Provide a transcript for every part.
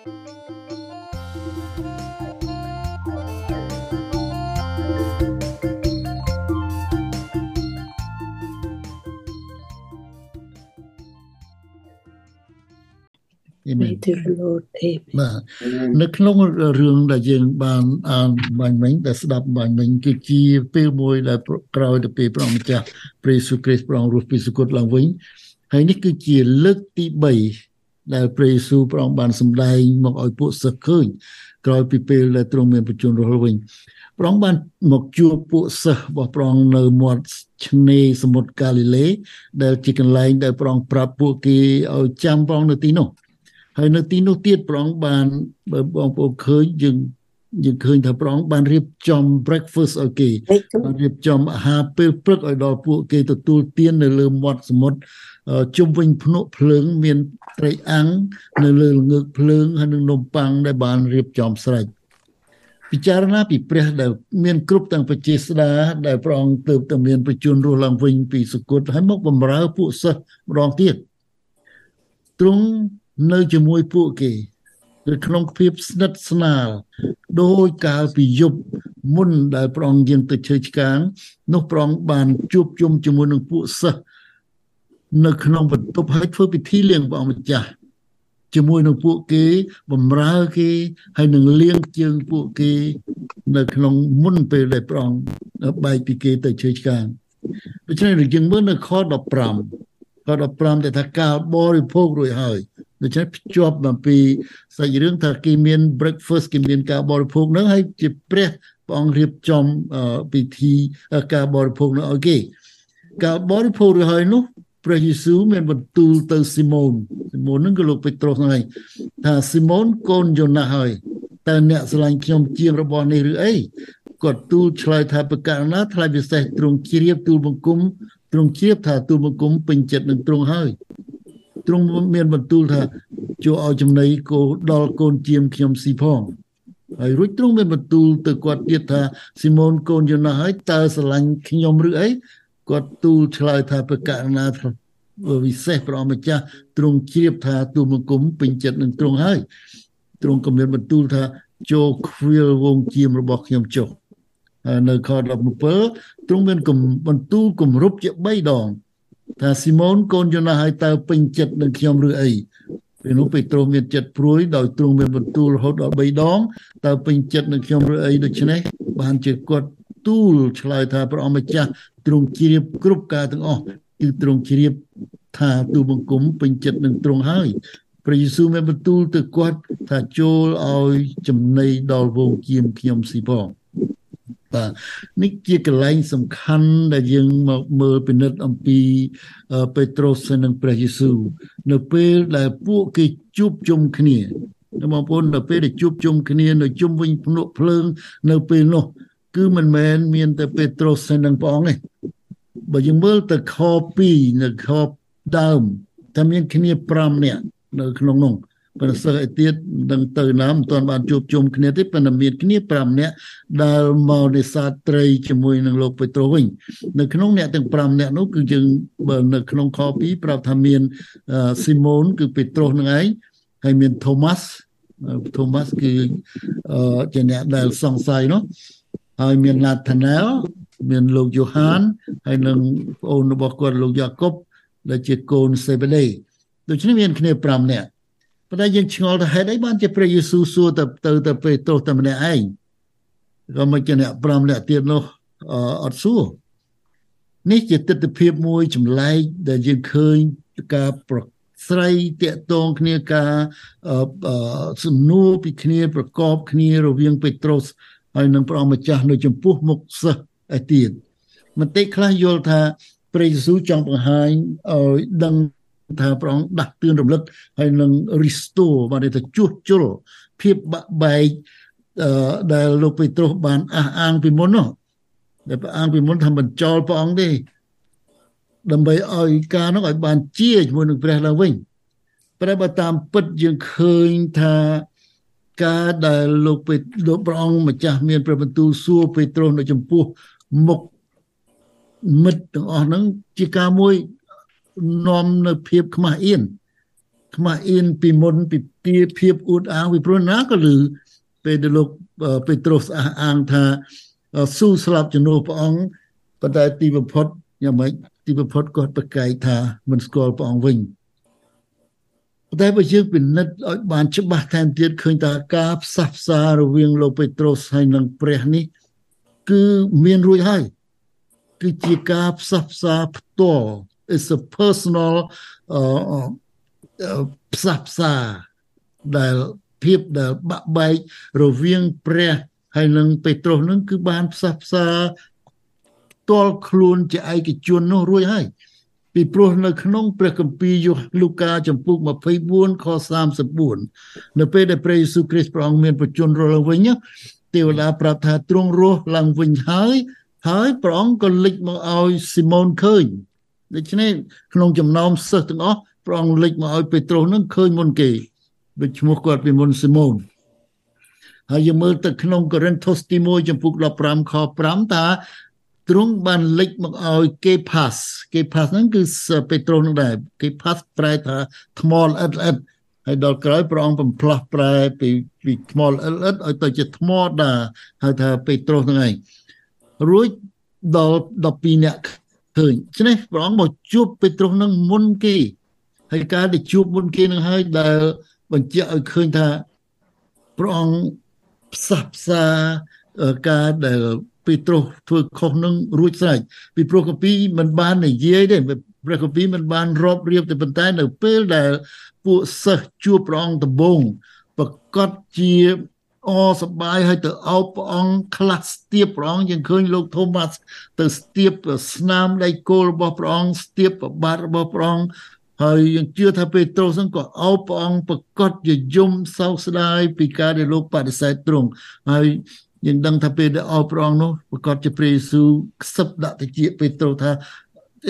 Amen. Lord Amen បាទនៅក្នុងរឿងដែលយើងបានអានបាញ់មិញដែលស្ដាប់បាញ់មិញគឺជាពេលមួយដែលក្រោយទៅពេលព្រះម្ចាស់ព្រះយេស៊ូវគ្រីស្ទព្រះអង្គរស់ពីសុគតឡើងវិញហើយនេះគឺជាលើកទី3 ដែលព្រះយេស៊ូវព្រះអង្គបានសម្ដែងមកឲ្យពួកសិស្សឃើញក្រោយពីពេលដែលទ្រង់មានប្រជញ្ញរស់វិញព្រះអង្គបានមកជួបពួកសិស្សរបស់ព្រះអង្គនៅមាត់ឆ្នេរសមុទ្រកាលីលេ ដែលជាកន្លែងដែលព្រះអង្គប្រាប់ពួកគេឲ្យចាំព្រះអង្គនៅទីនោះហើយនៅទីនោះទៀតព្រះអង្គបានបើបងប្អូនឃើញយើង យើងឃើញថាព្រះអង្គបានរៀបចំ breakfast ឲ្យគេបានរៀបចំអាហារពេលព្រឹកឲ្យដល់ពួកគេទទួលទាននៅលើមាត់សមុទ្រជុំវិញភ្នក់ភ្លើងមានត្រីអាំងនៅលើល្ងើកភ្លើងហើយនឹងនំប៉័ងដែលបានរៀបចំស្រេចពិចារណាពីព្រះដែលមានគ្រប់ទាំងបជាស្ដាដែលព្រះអង្គទើបតែមានប្រជញ្ញរស់ឡើងវិញពីសុគតហើយមកបំរើពួកសិស្សម្ដងទៀតទ្រង់នៅជាមួយពួកគេ នៅក្នុងភាពស្និទ្ធស្នាលដោយកាលពីយប់មុនដែលព្រះអង្គយាងទៅជើឆ្កាង នោះព្រះអង្គបានជួបជុំជាមួយនឹងពួកសិស្សនៅក្នុងបន្ទប់ហើយធ្វើពិធីលៀងព្រះអង្គម្ចាស់ជាមួយនឹងពួកគេបំរើគេហើយនឹងលៀងជើងពួកគេ នៅក្នុងមុនពេលដែលព្រះអង្គបែកពីគេទៅជើឆ្កាងដូច្នេះយើងមើលនៅខ15 ខ15ដែលថាកាលបរិភោគរួចហើយដូច្នេះភ្ជាប់អំពីសាច់រឿងថាគេមាន breakfast គេមានការបរិភោគនឹងហើយជាព្រះព្រះអង្គរៀបចំពិធីការបរិភោគនោះឲ្យគេការបរិភោគរួចហើយនោះព្រះយេស៊ូវមានបន្ទូលទៅស៊ីម៉ូនស៊ីម៉ូននឹងក៏លោកពេត្រុសហ្នឹងថាស៊ីម៉ូនកូនយូណាហើយតើអ្នកស្រឡាញ់ខ្ញុំជាងរបស់នេះឬអីគាត់ទូលឆ្លើយថាប្រការណាថ្លៃពិសេសទ្រង់ជ្រាបទូលបង្គំ ទ្រង់ជ្រាបថាទូលបង្គំពេញចិត្តនឹងទ្រង់ហើយទ្រង់មានបន្ទូលថាចូលឲ្យចំណីគោដល់កូនជាមខ្ញុំស៊ីផងហើយរួចទ្រង់មានបន្ទូលទៅគាត់ទៀតថាស៊ីម៉ូនកូនយូណាហើយតើស្រឡាញ់ខ្ញុំឬអីគាត់ទូលឆ្លើយថាប្រកាសណាវិសេសព្រះអម្ចាស់ទ្រង់ជ្រាបថាទូលបង្គំពេញចិត្តនឹងទ្រង់ហើយទ្រង់ក៏មានបន្ទូលថាចូលខ្វៀលវងជាមរបស់ខ្ញុំចុះនៅខ17 ទ្រង់មានបន្ទូលគម្រប់ជា3ដង ថាស៊ីម៉ូនកូនយូណាហើយតើពេញចិត្តនឹងខ្ញុំឬអីពេលនោះពេត្រុសមានចិត្តព្រួយដោយទ្រង់មានបន្ទូលរហូតដល់3ដងតើពេញចិត្តនឹងខ្ញុំឬអីដូច្នេះបានជាគាត់ទូលឆ្លើយថាព្រះអង្គម្ចាស់ទ្រង់ជ្រាបគ្រប់ការទាំងអស់គឺទ្រង់ជ្រាបថាទូបង្គំពេញចិត្តនឹងទ្រង់ហើយព្រះយេស៊ូវមានបន្ទូលទៅគាត់ថាចូលឲ្យចំណីដល់វងគៀមខ្ញុំស៊ីផង បាទនេះជាកលែងសំខាន់ដែលយើងមកមើលពិនិត្យអំពីពេត្រុសនិងព្រះយេស៊ូវនៅពេលដែលពួកគេជួបជុំគ្នាបងប្អូននៅពេលដែលជួបជុំគ្នានៅជុំវិញភ្នក់ភ្លើងនៅពេលនោះ គឺមិនមែនមានតែពេត្រុសនិងព្រះអង្គទេបើយើងមើលទៅខ2នៅខដើមតែមានគ្នា5នាក់នៅក្នុងនោះ ប្រសិទ្ធឯទៀតនឹងទៅណាមិនទាន់បានជួបជុំគ្នាទេប៉ុន្តែមានគ្នា5នាក់ដែលមកនេសាទត្រីជាមួយនឹងលោកពេត្រុសវិញនៅក្នុងអ្នកទាំង5នាក់នោះគឺយើងបើនៅក្នុងខ2ប្រាប់ថាមានស៊ីម៉ូនគឺពេត្រុសនឹងឯងហើយមានថូម៉ាស់ថូម៉ាស់គឺជាអ្នកដែលសង្ស័យនោះហើយមានណាថាណែលមានលោកយូហានហើយនឹងប្អូនរបស់គាត់លោកយ៉ាកុបដែលជាកូនសេបេដេដូច្នេះមានគ្នា5នាក់ ប៉ុន្តែយើងឆ្ងល់ថាហេតុអីបានជាព្រះយេស៊ូវសួរទៅទៅទៅពេត្រុសតែម្នាក់ឯងក៏មិនជាអ្នក5នាក់ទៀតនោះអត់សួរនេះជាទស្សនវិជ្ជាមួយចម្លែកដែលយើងឃើញការប្រស្រីតកតងគ្នាការសំណួរពីគ្នាប្រកបគ្នារវាងពេត្រុសហើយនឹងព្រះអង្គម្ចាស់នៅចំពោះមុខសិស្សឯទៀតមតិខ្លះយល់ថាព្រះយេស៊ូវចង់បង្ហាញឲ្យដឹង ថាព្រះអង្គដាស់តឿនរំលឹកហើយនឹង restore បានទៅជួសជុលភាពបាក់បែកដែលលោកពេត្រុសបានអះអាងពីមុននោះដែលព្រះអង្គពីមុនថាមិនចោលព្រះអង្គទេដើម្បីឲ្យការនោះឲ្យបានជាជាមួយនឹងព្រះឡើងវិញតែបើតាមពិតយើងឃើញថាការដែលលោកពេលោកព្រះអង្គម្ចាស់មានព្រះបន្ទូលសួរពេត្រុសនៅចំពោះមុខមិត្តទាំងអស់ហ្នឹងជាការមួយ នាំនៅភាពខ្មាស់អៀនខ្មាស់អៀនពីមុនពីពីភាពអួតអាងពីព្រោះណាក៏លឺពេលដែលលោកពេត្រុសអះអាងថាស៊ូស្លាប់ជំនួសព្រះអង្គប៉ុន្តែទីបំផុតយ៉ាងម៉េចទីបំផុតគាត់ប្រកែកថាមិនស្គាល់ព្រះអង្គវិញតែបើយើងពិនិត្យឲ្យបានច្បាស់ថែមទៀតឃើញថាការផ្សះផ្សារវាងលោកពេត្រុសហើយនិងព្រះនេះ គឺមានរួចហើយគឺជាការផ្សះផ្សាផ្ទាល់ is a personal ផ្សះផ្សាដែលភាពដែលបាក់បែករវាងព្រះហើយនិងពេត្រុសនឹងគឺបានផ្សះផ្សាផ្ទាល់ខ្លួនជាឯកជននោះរួចហើយពីព្រោះនៅក្នុងព្រះគម្ពីរយូលូកាចំពុក24ខ34នៅពេលដែលព្រះយេស៊ូវគ្រីស្ទព្រះអង្គមានប្រជញ្ញរស់វិញទេវតាប្រាប់ថាទ្រង់រស់ឡើងវិញហើយហើយព្រះអង្គក៏លេចមកឲ្យស៊ីម៉ូនឃើញ ដូច្នេះក្នុងចំណោមសិស្សទាំងអស់ព្រះអង្គលេចមកឲ្យពេត្រុសនឹងឃើញមុនគេដូចឈ្មោះគាត់ពីមុនស៊ីម៉ូនហើយយើងមើលទៅក្នុងកូរិនថូសទី1ចំពុក15ខ5ថាទ្រង់បានលេចមកឲ្យគេផាសគេផាសហ្នឹងគឺពេត្រុសនឹងដែរគេផាសប្រែថាថ្មល្អិតល្អិតហើយដល់ក្រោយព្រះអង្គបំផ្លាស់ប្រែពីពីថ្មល្អិតល្អិតឲ្យទៅជាថ្មដាហៅថាពេត្រុសហ្នឹងឯងរួចដល់12នាក់ ឃើញឆ្នេះព្រះអង្គមកជួបពេត្រុសនឹងមុនគេហើយការដែលជួបមុនគេនឹងហើយដែលបញ្ជាក់ឲ្យឃើញថាព្រះអង្គផ្សះផ្សាការដែលពេត្រុសធ្វើខុសនឹងរួចស្រេចពីព្រោះកាពីមិនបាននិយាយទេព្រះកាពីមិនបានរាប់រៀបទេប៉ុន្តែនៅពេលដែលពួកសិស្សជួបព្រះអង្គដំបូងប្រកាសជា អសបាយឲ្យទៅអោបព្រះអង្គខ្លះស្ទាបព្រះអង្គយើងឃើញលោកថូម៉ាស់ទៅស្ទាបស្នាមដៃគោលរបស់ព្រះអង្គស្ទាបប្របាទរបស់ព្រះអង្គហើយយើងជឿថាពេត្រុសហ្នឹងក៏អោបព្រះអង្គប្រកាសជាយំសោកស្ដាយពីការដែលលោកបដិសេធទ្រង់ហើយយើងដឹងថាពេលដែលអោបព្រះអង្គនោះប្រកាសជាព្រះយេស៊ូវខ្សឹបដាក់តិចពេត្រុសថា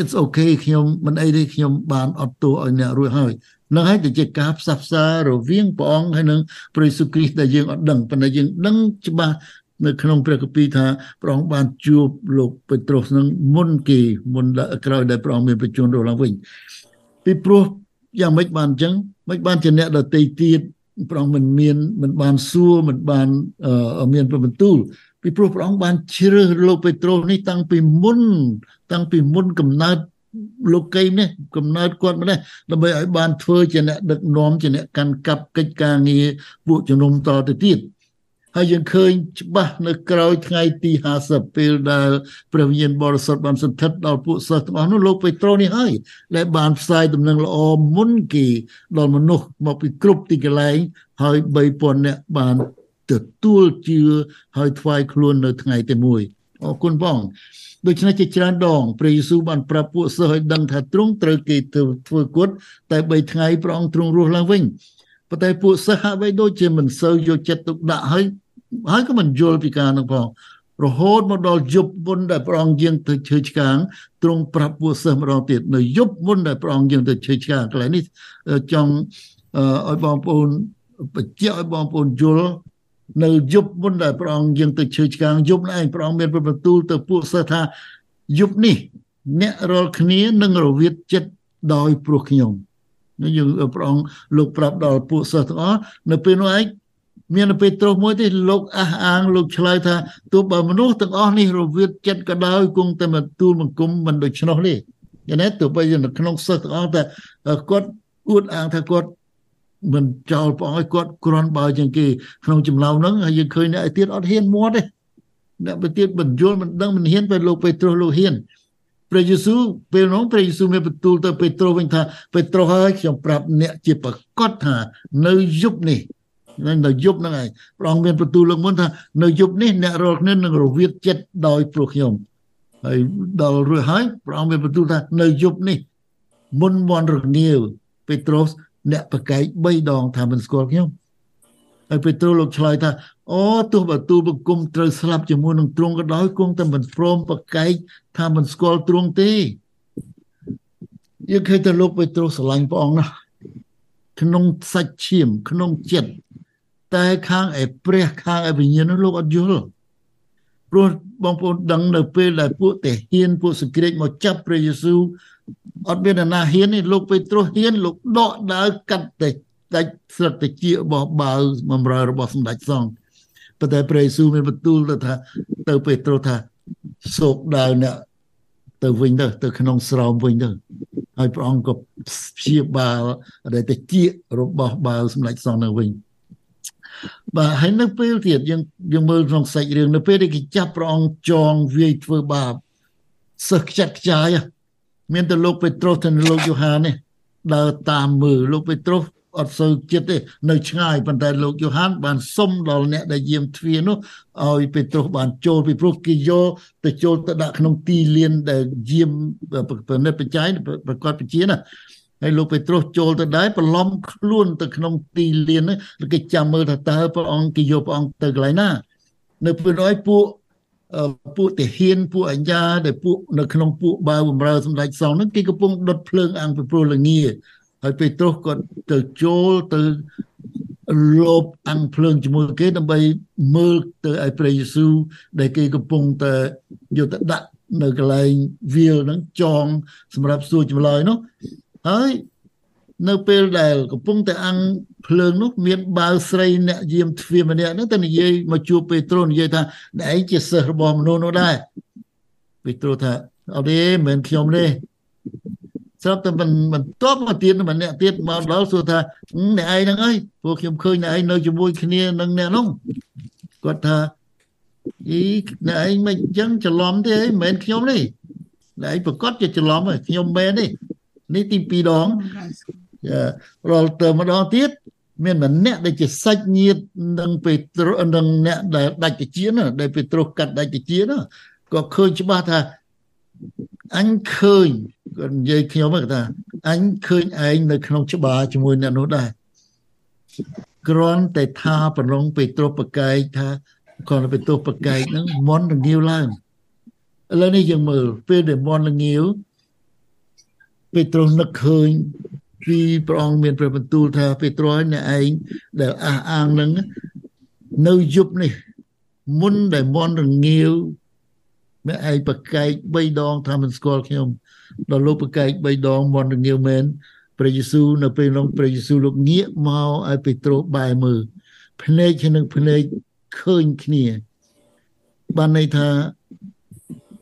it's okay ខ្ញុំមិនអីទេខ្ញុំបានអត់ទោសឲ្យអ្នករួចហើយ នឹងហើយទៅជាការផ្សះផ្សារវាងព្រះអង្គហើយនឹងព្រះយេស៊ូវគ្រីស្ទដែលយើងអត់ដឹងប៉ុន្តែយើងដឹងច្បាស់នៅក្នុងព្រះគម្ពីរថាព្រះអង្គបានជួបលោកពេត្រុសនឹងមុនគេមុនក្រោយដែលព្រះអង្គមានប្រជញ្ញរស់ឡើងវិញពីព្រោះយ៉ាងម៉េចបានអញ្ចឹងមិនបានជាអ្នកដតីទៀតព្រះអង្គមិនមានមិនបានសួរមិនបានមានប្របន្ទូលពីព្រោះព្រះអង្គបានជ្រើសលោកពេត្រុសនេះតាំងពីមុន តាំងពីមុនកំណើត លោកីនេះកំណើតគាត់ម្លេះដើម្បីឲ្យបានធ្វើជាអ្នកដឹកនាំជាអ្នកកាន់កាប់កិច្ចការងារពួកជំនុំតទៅទៀតហើយយើងឃើញច្បាស់នៅក្រោយថ្ងៃទី50ពេលដែលព្រះវិញ្ញាណបរិសុទ្ធបានសន្ធិដ្ឋដល់ពួកសិស្សទាំងអស់នោះលោកពេត្រុសនេះហើយដែលបានផ្សាយដំណឹងល្អមុនគេដល់មនុស្សមកពីគ្រប់ទីកន្លែងហើយ3000នាក់បានទទួលជឿហើយថ្វាយខ្លួននៅថ្ងៃទី1អរគុណបង ដូច្នេះជាច្រើនដងព្រះយេស៊ូវបានប្រាប់ពួកសិស្សឲ្យដឹងថាទ្រង់ត្រូវគេធ្វើគុតតែ3ថ្ងៃព្រះអង្គទ្រង់រស់ឡើងវិញប៉ុន្តែពួកសិស្សហាក់បីដូចជាមិនសូវយកចិត្តទុកដាក់ហើយហើយក៏មិនយល់ពីការនោះផងរហូតមកដល់យប់មុនដែលព្រះអង្គយាងទៅឈើឆ្កាងទ្រង់ប្រាប់ពួកសិស្សម្ដងទៀតនៅយប់មុនដែលព្រះអង្គយាងទៅឈើឆ្កាងកន្លែងនេះចង់ឲ្យបងប្អូនបញ្ជាក់ឲ្យបងប្អូនយល់ នៅយប់មុនដែលព្រះអង្គយាងទៅឈើឆ្កាងយប់នេះឯងព្រះអង្គមានប្របន្ទូលទៅពួកសិស្សថាយប់នេះ អ្នករាល់គ្នានឹងរវិតចិត្តដោយព្រោះខ្ញុំនេះយើងព្រះអង្គលោកប្រាប់ដល់ពួកសិស្សទាំងអស់នៅពេលនោះឯងមានពេត្រុសមួយទេលោកអះអាងលោកឆ្លើយថាទោះបើមនុស្សទាំងអស់នេះរវិតចិត្តក៏ដោយគង់តែមកទូលបង្គំមិនដូច្នោះទេយ៉ាងណាទោះបីនៅក្នុងសិស្សទាំងអស់តែគាត់អួតអាងថាគាត់ មិនចោលព្រះអង្គឲ្យគាត់គ្រាន់បើជាងគេក្នុងចម្លងហ្នឹងហើយយើងឃើញអ្នកឯទៀតអត់ហ៊ានមាត់ទេអ្នកទៅទៀតមិនយល់មិនដឹងមិនហ៊ានពេលលោកពេត្រុសលោកហ៊ានព្រះយេស៊ូវពេលនោះព្រះយេស៊ូវមានបន្ទូលទៅពេត្រុសវិញថាពេត្រុសហើយខ្ញុំប្រាប់អ្នកជាប្រកាសថានៅយប់នេះនៅយប់ហ្នឹងឯងព្រះអង្គមានបន្ទូលលើកមុនថានៅយប់នេះអ្នករាល់គ្នានឹងរវិតចិត្តដោយព្រោះខ្ញុំហើយដល់រួចហើយព្រះអង្គមានបន្ទូលថានៅយប់នេះមុនមន់រងាវពេត្រុស អ្នកប្រកែក3ដងថាមិនស្គាល់ខ្ញុំហើយពេត្រុសលោកឆ្លើយថាអូទោះបើទូលបង្គំត្រូវស្លាប់ជាមួយនឹងទ្រង់ក៏ដោយគង់តែមិនព្រមប្រកែកថាមិនស្គាល់ទ្រង់ទេយើងឃើញតែលោកពេត្រុសស្រឡាញ់ព្រះអង្គណាស់ក្នុងសាច់ឈាមក្នុងចិត្តតែខាងឯព្រះខាងឯវិញ្ញាណនោះលោកអត់យល់ព្រោះ បងប្អូនដឹងនៅពេលដែលពួកទាហានពួកសង្គ្រាចមកចាប់ព្រះយេស៊ូវអត់មានអ្នកណាហ៊ានទេលោកពេត្រុសហ៊ានលោកដកដាវកាត់តែដាច់ស្រតិជារបស់បាវបំរើរបស់សម្ដេចសង្ឃប៉ុន្តែព្រះយេស៊ូវមានបន្ទូលទៅថាទៅពេត្រុសថាសោកដាវអ្នកទៅវិញទៅទៅក្នុងស្រោមវិញទៅហើយព្រះអង្គក៏ព្យាបាលដែលតិចរបស់បាវសម្ដេចសង្ឃនៅវិញ បាទហើយនៅពេលទៀតយើងយើងមើលក្នុងសាច់រឿងនៅពេលដែលគេចាប់ព្រះអង្គចងវាយធ្វើបាបសិស្សខ្ចាត់ខ្ចាយមានតែលោកពេត្រុសនិងលោកយ៉ូហាននេះដើរតាមមើលលោកពេត្រុសអត់សូវចិត្តទេនៅឆ្ងាយប៉ុន្តែលោកយ៉ូហានបានសុំដល់អ្នកដែលយាមទ្វារនោះឲ្យពេត្រុសបានចូលពីព្រោះគេយកទៅចូលទៅដាក់ក្នុងទីលានដែលយាមប្រណិតបច្ច័យប្រកាសបជាណា ហើយលោកពេត្រុសចូលទៅដែរប្រឡំខ្លួនទៅក្នុងទីលានហ្នឹងគេចាំមើលថាតើព្រះអង្គគេយកព្រះអង្គទៅកន្លែងណា នៅពេលនោះពួកពួកទាហានពួកអញ្ញាដែលពួកនៅក្នុងពួកបាវបំរើសម្ដេចសង្ឃហ្នឹងគេកំពុងដុតភ្លើងអង្គពីព្រោះលងាហើយពេត្រុសក៏ទៅចូលទៅលបអង្គភ្លើងជាមួយគេដើម្បីមើលទៅឲ្យព្រះយេស៊ូវដែលគេកំពុងតែយកទៅដាក់នៅកន្លែងវាលហ្នឹងចងសម្រាប់សួរចម្លើយនោះ ហើយនៅពេលដែលកំពុងតែអង្គភ្លើងនោះមានបាវស្រីអ្នកយាមទ្វារម្នាក់នោះទៅនិយាយមកជួបពេត្រុសនិយាយថាឯងជាសិស្សរបស់មនុស្សនោះដែរពេត្រុសថាអត់ទេមិនខ្ញុំទេស្រាប់តែមិនមិនតបមកទៀតម្នាក់ទៀតមកដល់សួរថាអ្នកឯងហ្នឹងអើយពួកខ្ញុំឃើញអ្នកឯងនៅជាមួយគ្នានឹងអ្នកនោះគាត់ថាអីអ្នកឯងមិនអញ្ចឹងច្រឡំទេមិនមែនខ្ញុំទេអ្នកឯងប្រកាសជាច្រឡំខ្ញុំមែនទេ នេះទី2ដងរាល់ទៅម្ដងទៀតមានម្នាក់ដែលជាសាច់ញាតិនឹងពេត្រុសនឹងអ្នកដែលដាច់ជាណាដែលពេត្រុសកាត់ដាច់ជាណាក៏ឃើញច្បាស់ថាអញឃើញគាត់និយាយខ្ញុំថាអញឃើញឯងនៅក្នុងច្បារជាមួយអ្នកនោះដែរគ្រាន់តែថាប្រឡងពេត្រុសប្រកែកថាគាត់ពេត្រុសប្រកែកហ្នឹងមន់រងាវឡើងឥឡូវនេះយើងមើលពេលដែលមន់រងាវ ពេត្រុសនឹកឃើញពីព្រះអង្គមានព្រះបន្ទូលថាពេត្រុសអ្នកឯងដែលអះអាងនឹងនៅយប់នេះ មុនដែលមន់រងាវអ្នកឯងប្រកែក3ដងថាមិនស្គាល់ខ្ញុំដល់លោកប្រកែក3ដងមន់រងាវមែនព្រះយេស៊ូវនៅពេលនោះព្រះយេស៊ូវលោកងាកមកឲ្យពេត្រុសបែរមើលភ្នែកនឹងភ្នែកឃើញគ្នាបានន័យថា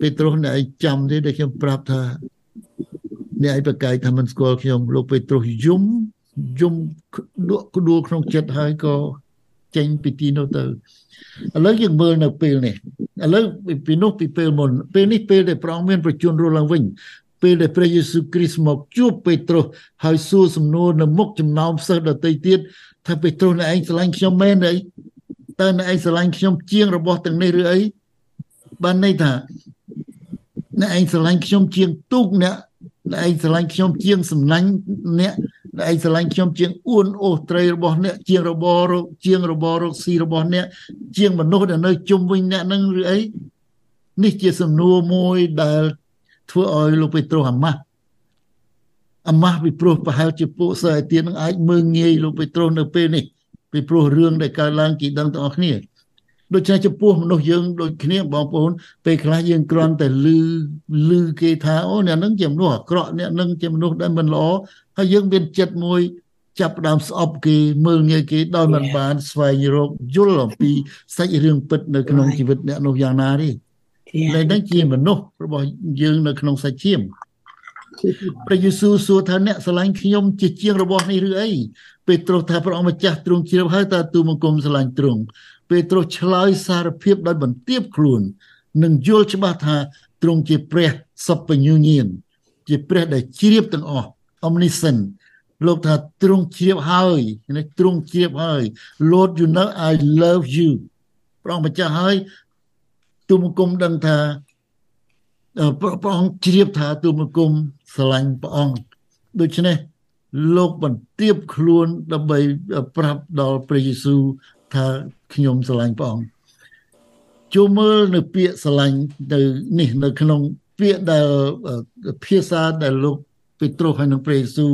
ពេត្រុសអ្នកឯងចាំទេដែលខ្ញុំប្រាប់ថា អ្នកឯងប្រកែកថាមិនស្គាល់ខ្ញុំលោកពេត្រុសយំយំដកដួលក្នុងចិត្តហើយក៏ចេញពីទីនោះទៅឥឡូវយើងមើលនៅពេលនេះឥឡូវពីនោះពីពេលមុនពេលនេះពេលដែលព្រះអង្គមានប្រជញ្ញរស់ឡើងវិញពេលដែលព្រះយេស៊ូវគ្រីស្ទមកជួបពេត្រុសហើយសួរសំណួរនៅមុខចំណោមសិស្សដទៃទៀតថាពេត្រុសអ្នកឯងស្រឡាញ់ខ្ញុំមែនទេតើអ្នកឯងស្រឡាញ់ខ្ញុំជាងរបស់ទាំងនេះឬអីបានន័យថាអ្នកឯងស្រឡាញ់ខ្ញុំជាងទូកអ្នក ដែលឯងស្រឡាញ់ខ្ញុំជាងសំឡាញ់អ្នកដែលឯងស្រឡាញ់ខ្ញុំជាងអួនអូសត្រីរបស់អ្នកជាងរបររកជាងរបររកស៊ីរបស់អ្នកជាងមនុស្សដែលនៅជុំវិញអ្នកនឹងឬអីនេះជាសំណួរមួយដែលធ្វើឲ្យលោកពេត្រុសអាម៉ាស់អាម៉ាស់ពីព្រោះប្រហែលជាពួកសិស្សឯទៀតនឹងអាចមើងងាយលោកពេត្រុសនៅពេលនេះពីព្រោះរឿងដែលកើតឡើងគេដឹងទាំងអស់គ្នា ដូច្នេះចំពោះមនុស្សយើងដូចគ្នាបងប្អូនពេលខ្លះយើងគ្រាន់តែលឺលឺគេថាអូអ្នកនឹងជាមនុស្សអាក្រក់អ្នកនឹងជាមនុស្សដែលមិនល្អហើយយើងមានចិត្តមួយចាប់ផ្ដើមស្អប់គេមើលងាយគេដោយមិនបានស្វែងរកយល់អំពីសាច់រឿងពិតនៅក្នុងជីវិតអ្នកនោះយ៉ាងណាទេតែនឹងជាមនុស្សរបស់យើងនៅក្នុងសាច់ឈាមព្រះយេស៊ូវសួរថាអ្នកស្រឡាញ់ខ្ញុំជាជាងរបស់នេះឬអីពេត្រុសថាព្រះអង្គម្ចាស់ទ្រង់ជ្រាបហើយតើទូមង្គមស្រឡាញ់ទ្រង់ ពេត្រុសឆ្លើយសារភាពដោយបន្ទាបខ្លួននិងយល់ច្បាស់ថាទ្រង់ជាព្រះសពញ្ញុញាណជាព្រះដែលជ្រាបទាំងអស់ omniscient លោកថាទ្រង់ជ្រាបហើយនេះទ្រង់ជ្រាបហើយ Lord you know I love you ព្រះអង្គម្ចាស់ហើយទូមង្គមដឹងថាព្រះអង្គជ្រាបថាទូមង្គមស្រឡាញ់ព្រះអង្គដូច្នេះលោកបន្ទាបខ្លួនដើម្បីប្រាប់ដល់ព្រះយេស៊ូវ ថាខ្ញុំស្រឡាញ់ព្រះអង្គចូលមើលនៅពាក្យស្រឡាញ់នៅនេះនៅក្នុងពាក្យដែលភាសាដែលលោកពេត្រុសហើយនិងព្រះយេស៊ូវ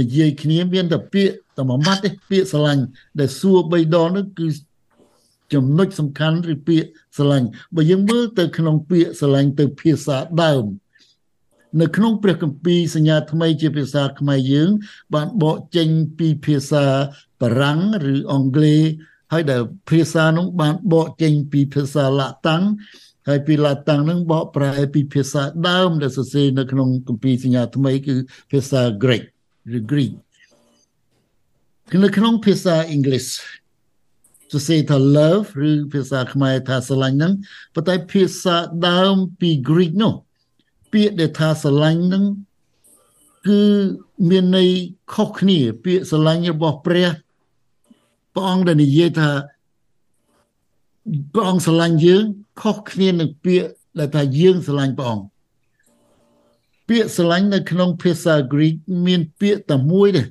និយាយគ្នាមានតែពាក្យតែមួយម៉ាត់ទេពាក្យស្រឡាញ់ដែលសួរ3ដងនោះគឺចំណុចសំខាន់ឬពាក្យស្រឡាញ់បើយើងមើលទៅក្នុងពាក្យស្រឡាញ់ទៅភាសាដើមនៅក្នុងព្រះគម្ពីរសញ្ញាថ្មីជាភាសាខ្មែរយើង បានបកចេញពីភាសាបារាំងឬអង់គ្លេស ហើយដែលភាសានោះបានបកចេញពីភាសាឡាតាំងហើយពីឡាតាំងនឹងបកប្រែពីភាសាដើមដែលសរសេរនៅក្នុងគម្ពីរសញ្ញាថ្មីគឺភាសា Greek ឬ Greek នៅក្នុងភាសាអង់គ្លេសសរសេរថា love ឬភាសាខ្មែរថាស្រឡាញ់ហ្នឹងប៉ុន្តែភាសាដើមពី Greek នោះពាក្យដែលថាស្រឡាញ់ហ្នឹងគឺមានន័យខុសគ្នា ពាក្យស្រឡាញ់របស់ព្រះ ព្រះអង្គដែលនិយាយថាព្រះអង្គស្រឡាញ់យើងខុសគ្នានឹងពាក្យដែលថាយើងស្រឡាញ់ព្រះអង្គពាក្យស្រឡាញ់នៅក្នុងភាសា Greek មានពាក្យតែមួយទេ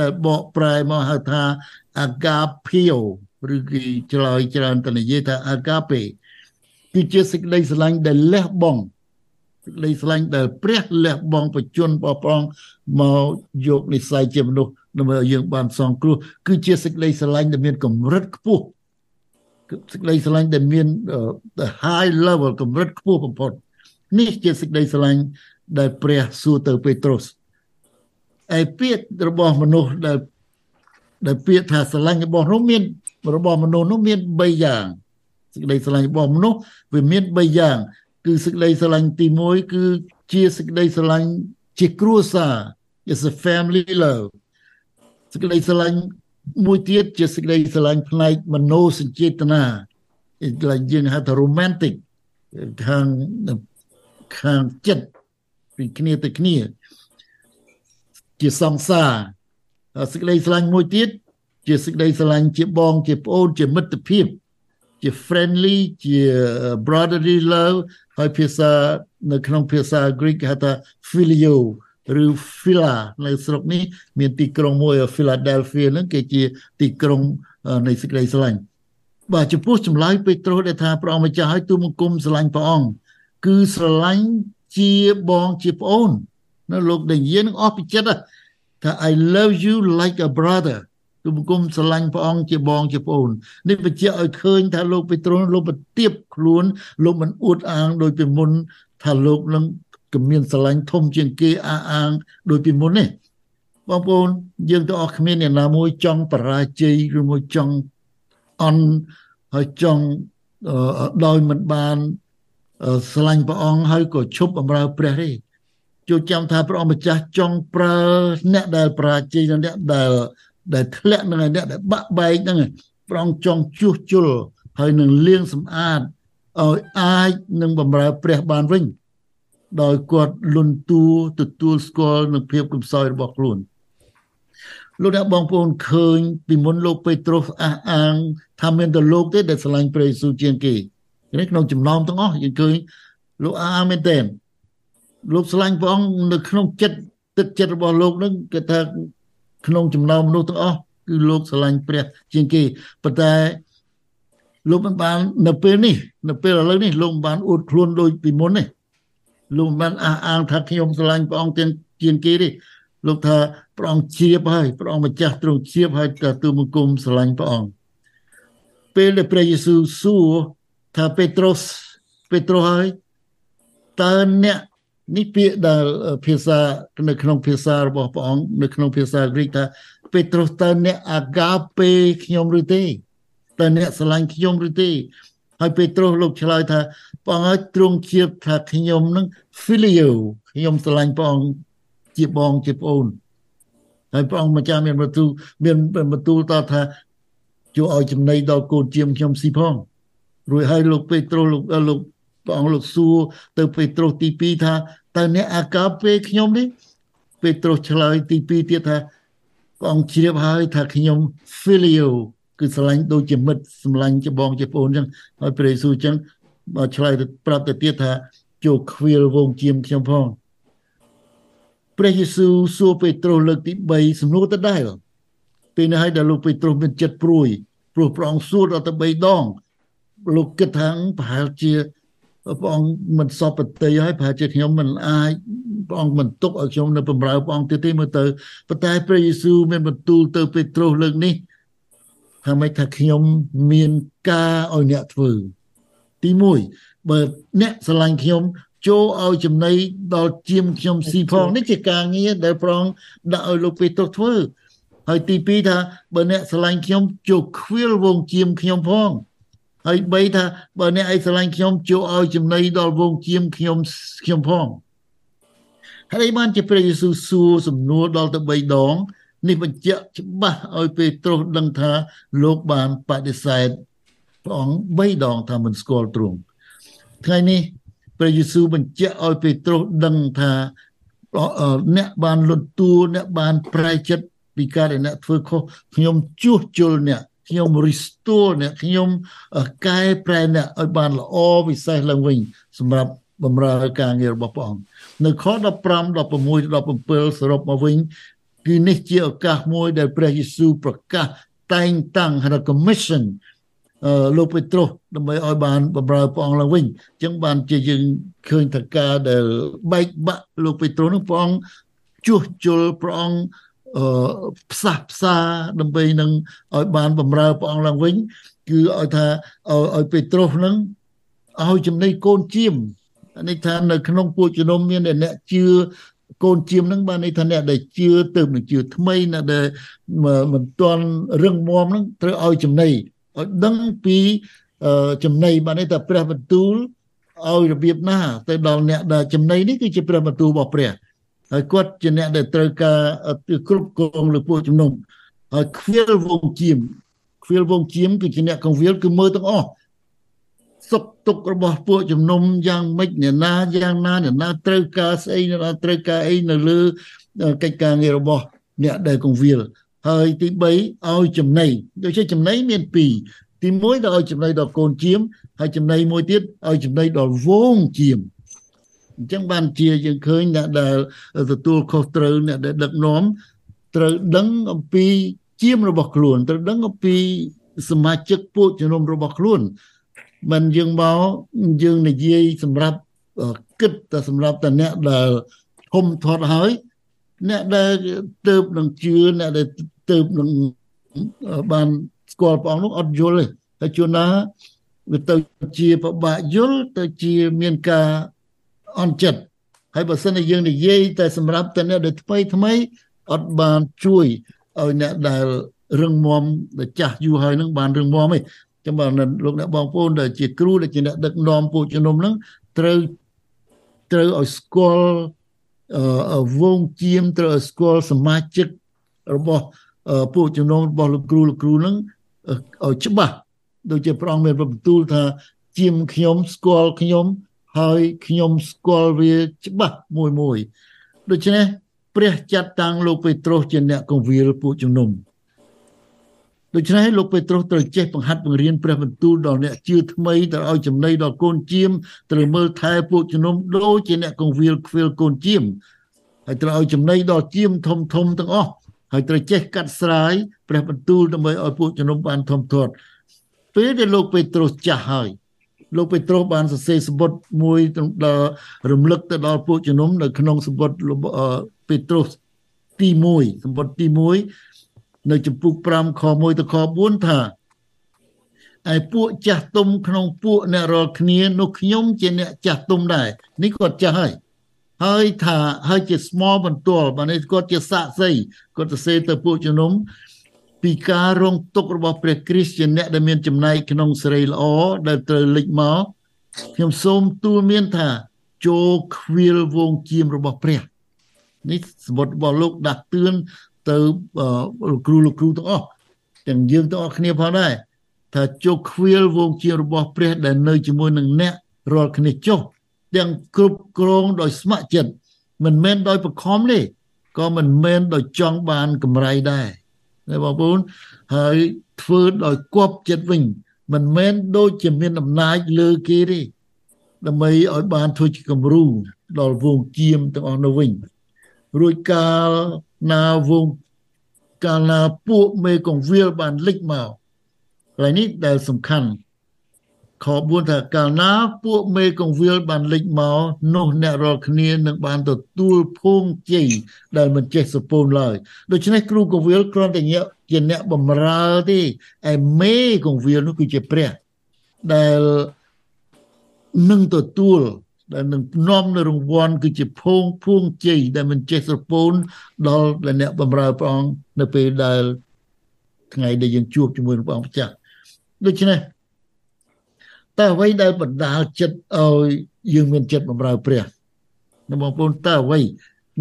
ដែលបកប្រែមកហៅថា agapeo ឬគេឆ្លើយច្រើនទៅនិយាយថា agape គឺជាសេចក្តីស្រឡាញ់ដែលលះបង់សេចក្តីស្រឡាញ់ដែលព្រះលះបង់បជនរបស់ព្រះអង្គមកយកនិស្ស័យជាមនុស្ស ដើម្បីឲ្យយើងបានសងគ្រោះគឺជាសេចក្តីស្រឡាញ់ដែលមានកម្រិតខ្ពស់សេចក្តីស្រឡាញ់ដែលមាន the high level កម្រិតខ្ពស់បំផុតនេះជាសេចក្តីស្រឡាញ់ដែលព្រះសួរទៅពេត្រុសឯពាក្យរបស់មនុស្សដែលដែលពាក្យថាស្រឡាញ់របស់នោះមានរបស់មនុស្សនោះមាន3យ៉ាងសេចក្តីស្រឡាញ់របស់មនុស្សវាមាន3យ៉ាង គឺសេចក្តីស្រឡាញ់ទី1គឺជាសេចក្តីស្រឡាញ់ជាគ្រួសារ is a family love សេចក្តីស្រឡាញ់មួយទៀតជាសេចក្តីស្រឡាញ់ផ្នែកមនោសញ្ចេតនាយើងហៅថា romantic ខាងខាងចិត្តពីគ្នាទៅគ្នា ជាសង្សារសេចក្តីស្រឡាញ់មួយទៀតជាសេចក្តីស្រឡាញ់ជាបង ជាប្អូន ជាមិត្តភាព ជា friendly ជា brotherly love ហើយភាសានៅក្នុងភាសា Greek ហៅថា filio ឬ Phila នៅស្រុកនេះមានទីក្រុងមួយ Philadelphia ហ្នឹងគេជាទីក្រុងនៃសេចក្តីស្រឡាញ់បាទចំពោះចម្លើយពេត្រុសដែលថាព្រះអង្គម្ចាស់ឲ្យទូលបង្គំស្រឡាញ់ព្រះអង្គគឺស្រឡាញ់ជាបងជាប្អូននៅលោកដែលនិយាយនឹងអស់ពីចិត្តថា I love you like a brother ទូលបង្គំស្រឡាញ់ព្រះអង្គជាបងជាប្អូននេះបញ្ជាក់ឲ្យឃើញថាលោកពេត្រុសលោកបន្ទាបខ្លួនលោកមិនអួតអាងដោយពីមុនថាលោកនឹង ក៏មានស្រឡាញ់ធំជាងគេអះអាងដូចពីមុននេះបងប្អូនយើងទាំងអស់គ្មានអ្នកណាមួយចង់បរាជ័យឬមួយចង់អន់ហើយចង់ដោយមិនបានស្រឡាញ់ព្រះអង្គហើយក៏ឈប់បម្រើព្រះទេចូលចាំថាព្រះអង្គម្ចាស់ចង់ប្រើអ្នកដែលបរាជ័យនិងអ្នកដែលដែលធ្លាក់នឹងអ្នកដែលបាក់បែកហ្នឹងព្រះអង្គចង់ជួសជុលហើយនឹងលាងសម្អាតឲ្យអាចនឹងបម្រើព្រះបានវិញ ដោយគាត់លន់តួទទួលស្គាល់នឹងភាពកំសោយរបស់ខ្លួនលោកអ្នកបងប្អូនឃើញពីមុនលោកពេត្រុសអះអាងថាមានតែលោកទេដែលឆ្លាញ់ព្រះយេស៊ូវជាងគេនេះក្នុងចំណោមទាំងអស់យើងឃើញលោកអះអាងមែនទែនលោកឆ្លាញ់ព្រះអង្គនៅក្នុងចិត្តទឹកចិត្តរបស់លោកនឹងគេថាក្នុងចំណោមមនុស្សទាំងអស់គឺលោកឆ្លាញ់ព្រះ ជាងគេប៉ុន្តែលោកមិនបាននៅពេលនេះ នៅពេលឥឡូវនេះលោកមិនបានអួតខ្លួនដូចពីមុនទេ លោកមិនបានអះអាងថាខ្ញុំស្រឡាញ់ព្រះអង្គទាំងជាងគេទេលោកថាព្រះអង្គជ្រាបហើយព្រះអង្គម្ចាស់ទ្រង់ជ្រាបហើយទៅទូមង្គមស្រឡាញ់ព្រះអង្គពេលដែលព្រះយេស៊ូវសួរថាពេត្រុសពេត្រុសហើយតើអ្នកនេះពាក្យដែលភាសានៅក្នុងភាសារបស់ព្រះអង្គនៅក្នុងភាសាក្រិកថាពេត្រុសតើអ្នកអាកាពេខ្ញុំឬទេតើអ្នកស្រឡាញ់ខ្ញុំឬទេហើយពេត្រុសលោកឆ្លើយថា ព្រះអង្គឲ្យទ្រង់ជាថាខ្ញុំនឹង filio ខ្ញុំស្រឡាញ់ព្រះអង្គជាបងជាប្អូនហើយព្រះអង្គម្ចាស់មានបន្ទូលមានបន្ទូលតថាជួយឲ្យចំណីដល់កូនជាមខ្ញុំស៊ីផងរួចហើយលោកពេត្រុសលោកលោកព្រះអង្គលោកសួរទៅពេត្រុសទី2ថាតើអ្នកអាកាពេខ្ញុំនេះពេត្រុសឆ្លើយទី2ទៀតថាព្រះអង្គជ្រាបហើយថាខ្ញុំ filio គឺស្រឡាញ់ដូចជាមិត្តស្រឡាញ់ជាបងជាប្អូនអញ្ចឹងហើយព្រះយេស៊ូវអញ្ចឹងមក ឆ្លើយទៅប្រាប់ទៅទៀតថាចូលខ្វៀលវងជាមខ្ញុំផងព្រះយេស៊ូវសួរពេត្រុសលើកទី3សំណួរទៅដែរពេលនេះឲ្យដល់លោកពេត្រុសមានចិត្តព្រួយព្រោះព្រះអង្គសួរដល់ទៅ3ដងលោកគិតថាប្រហែលជាព្រះអង្គមិនសពប្រតិយហើយប្រហែលជាខ្ញុំមិនអាចព្រះអង្គមិនទុកឲ្យខ្ញុំនៅបម្រើព្រះអង្គទៀតទេមើលទៅប៉ុន្តែព្រះយេស៊ូវមានបន្ទូលទៅពេត្រុសលើកនេះថាម៉េចថាខ្ញុំមានការឲ្យអ្នកធ្វើ ទី1បើអ្នកស្រឡាញ់ខ្ញុំចូលឲ្យចំណីដល់ជាមខ្ញុំស៊ីផងនេះជាការងារដែលប្រងដាក់ឲ្យលោកពេទ្រធ្វើហើយទី2ថាបើអ្នកស្រឡាញ់ខ្ញុំចូលខ្វៀលវងជាមខ្ញុំផងហើយបីថាបើអ្នកឲ្យស្រឡាញ់ខ្ញុំចូលឲ្យចំណីដល់វងជាមខ្ញុំខ្ញុំផងហើយបានជាព្រះយេស៊ូវសួរសំណួរដល់ទៅ3ដងនេះបញ្ជាក់ច្បាស់ឲ្យពេត្រុសដឹងថាលោកបានបដិសេធ ព្រះអង្គ3ដងថាមិនស្គាល់ទ្រង់ថ្ងៃនេះព្រះយេស៊ូវបញ្ជាក់ឲ្យពេត្រុសដឹងថាអ្នកបានលន់តួអ្នកបានប្រែចិត្តពីការដែលអ្នកធ្វើខុសខ្ញុំជួសជុលអ្នកខ្ញុំ restore អ្នកខ្ញុំកែប្រែអ្នកឲ្យបានល្អពិសេសឡើងវិញសម្រាប់បម្រើការងាររបស់ព្រះអង្គនៅខ15 16 17សរុបមកវិញគឺនេះជាឱកាសមួយដែលព្រះយេស៊ូវប្រកាសតែងតាំងហៅ commission អឺ លោកពេត្រុសដើម្បីឲ្យបានបម្រើព្រះអង្គឡើងវិញអញ្ចឹងបានជាយើងឃើញថាការដែលបែកបាក់លោកពេត្រុសនោះព្រះអង្គជួសជុលព្រះអង្គអឺផ្សះផ្សាដើម្បីនឹងឲ្យបានបម្រើព្រះអង្គឡើងវិញគឺឲ្យថាឲ្យពេត្រុសនឹងឲ្យចំណីកូនជាមនេះថានៅក្នុងពួកជំនុំមានអ្នកជឿកូនជាមនឹងបានន័យថាអ្នកដែលជឿទៅនឹងជឿថ្មីអ្នកដែលមិនទាន់រឹងមាំនឹងត្រូវឲ្យចំណី ឲ្យដឹងពីចំណីបានន័យថាព្រះបន្ទូលឲ្យរបៀបណាទៅដល់អ្នកដែលចំណីនេះគឺជាព្រះបន្ទូលរបស់ព្រះហើយគាត់ជាអ្នកដែលត្រូវការគ្រប់គ្រងលើពួកជំនុំហើយខ្វៀលវងជាមខ្វៀលវងជាមគឺជាអ្នកកងវិលគឺមើលទាំងអស់សុខទុក្ខរបស់ពួកជំនុំយ៉ាងម៉េចអ្នកណាយ៉ាងណាអ្នកណាត្រូវការស្អីអ្នកណាត្រូវការអីនៅលើកិច្ចការងាររបស់អ្នកដែលកងវិល ហើយទី3ឲ្យចំណីដូចជាចំណីមាន2ទី1ដល់ឲ្យចំណីដល់កូនជាមហើយចំណីមួយទៀតឲ្យចំណីដល់វងជាមអញ្ចឹងបានជាយើងឃើញអ្នកដែលទទួលខុសត្រូវអ្នកដែលដឹកនាំត្រូវដឹងអំពីជាមរបស់ខ្លួនត្រូវដឹងអំពីសមាជិកពួកជំនុំរបស់ខ្លួនមិនយើងមកយើងនិយាយសម្រាប់គិតតែសម្រាប់តែអ្នកដែលធំធាត់ហើយអ្នកដែលទៅនឹងជឿអ្នកដែល ទៅនឹងបានស្គាល់ព្រះអង្គនោះអត់យល់ទេតែជួនណាវាទៅជាប្របាក់យល់ទៅជាមានការអន់ចិត្តហើយបើសិនជាយើងនិយាយតែសម្រាប់តែអ្នកដែលថ្មីថ្មីអត់បានជួយឲ្យអ្នកដែលរឹងមាំដែលចាស់យូរហើយនឹងបានរឹងមាំទេចឹងបងលោកអ្នកបងប្អូនដែលជាគ្រូដែលជាអ្នកដឹកនាំពួកជំនុំហ្នឹងត្រូវត្រូវឲ្យស្គាល់អឺវងជាមត្រូវឲ្យស្គាល់សមាជិករបស់ ពួកជំនុំរបស់លោកគ្រូលោកគ្រូហ្នឹងឲ្យច្បាស់ដូចជាព្រះអង្គមានបន្ទូលថាជាមខ្ញុំស្គាល់ខ្ញុំហើយខ្ញុំស្គាល់វាច្បាស់មួយមួយដូច្នេះព្រះចាត់តាំងលោកពេត្រុសជាអ្នកកងវិលពួកជំនុំដូច្នេះលោកពេត្រុសត្រូវចេះបង្ហាត់បង្រៀនព្រះបន្ទូលដល់អ្នកជឿថ្មីទៅឲ្យចំណីដល់កូនជាមត្រូវមើលថែពួកជំនុំដូចជាអ្នកកងវិលខ្វៀលកូនជាមហើយត្រូវឲ្យចំណីដល់ជាមធំធំទាំងអស់ ហើយត្រូវចេះកាត់ស្រាយព្រះបន្ទូលដើម្បីឲ្យពួកជំនុំបានធំធាត់ពេលដែលលោកពេត្រុសចាស់ហើយលោកពេត្រុសបានសរសេរសម្បត្តិមួយដល់រំលឹកទៅដល់ពួកជំនុំនៅក្នុងសម្បត្តិពេត្រុសទី1សម្បត្តិទី1នៅចំពុក5ខ1ទៅខ4ថាឯពួកចាស់ទុំក្នុងពួកអ្នករាល់គ្នានោះខ្ញុំជាអ្នកចាស់ទុំដែរនេះគាត់ចាស់ហើយ ហើយថាហើយជាស្មោបន្ទាល់បាទនេះគាត់ជាសាក់សីគាត់ទៅសេទៅពួកជំនុំពីការរងទុករបស់ព្រះគ្រីស្ទជាអ្នកដែលមានចំណែកក្នុងសេរីល្អដែលត្រូវលេចមកខ្ញុំសូមទូលមានថាចូលខ្វៀលវងជាមរបស់ព្រះនេះសម្បត្តិរបស់លោកដាស់តឿនទៅលោកគ្រូលោកគ្រូទាំងអស់ទាំងយើងទាំងអស់គ្នាផងដែរថាចុះខ្វៀលវងជារបស់ព្រះដែលនៅជាមួយនឹងអ្នករាល់គ្នាចុះ ទាំងគ្រប់គ្រងដោយស្ម័គ្រចិត្តមិនមែនដោយបខំទេក៏មិនមែនដោយចង់បានកម្រៃដែរណាបងប្អូនហើយធ្វើដោយគប់ចិត្តវិញ មិនមែនដូចជាមានអំណាចលើគេទេដើម្បីឲ្យបានធ្វើជាគំរូដល់វងជាមទាំងអស់នៅវិញរួចកាលណាវងកាលណាពួកមេកងវិលបានលេចមកហើយនេះដែលសំខាន់ ខ4ថាកាលណាពួកមេកងវិលបានលេចមកនោះអ្នករាល់គ្នានឹងបានទទួលភូងជ័យដែលមិនចេះសពូនឡើយដូច្នេះគ្រូកងវិលគ្រាន់តែជាអ្នកបំរើទេឯមេកងវាលនោះគឺជាព្រះដែលនឹងទទួលដែលនឹងនាំនៅរង្វាន់គឺជាភងភួងជ័យដែលមិនចេះស្រពោនដល់អ្នកបំរើព្រះអង្គនៅពេលដែលថ្ងៃដែលយើងជួបជាមួយនឹងព្រះអង្គម្ចាស់ដូច្នេះ តើអ្វីដែលបណ្ដាលចិត្តឲ្យយើងមានចិត្តបំរើព្រះនៅបងប្អូនតើអ្វី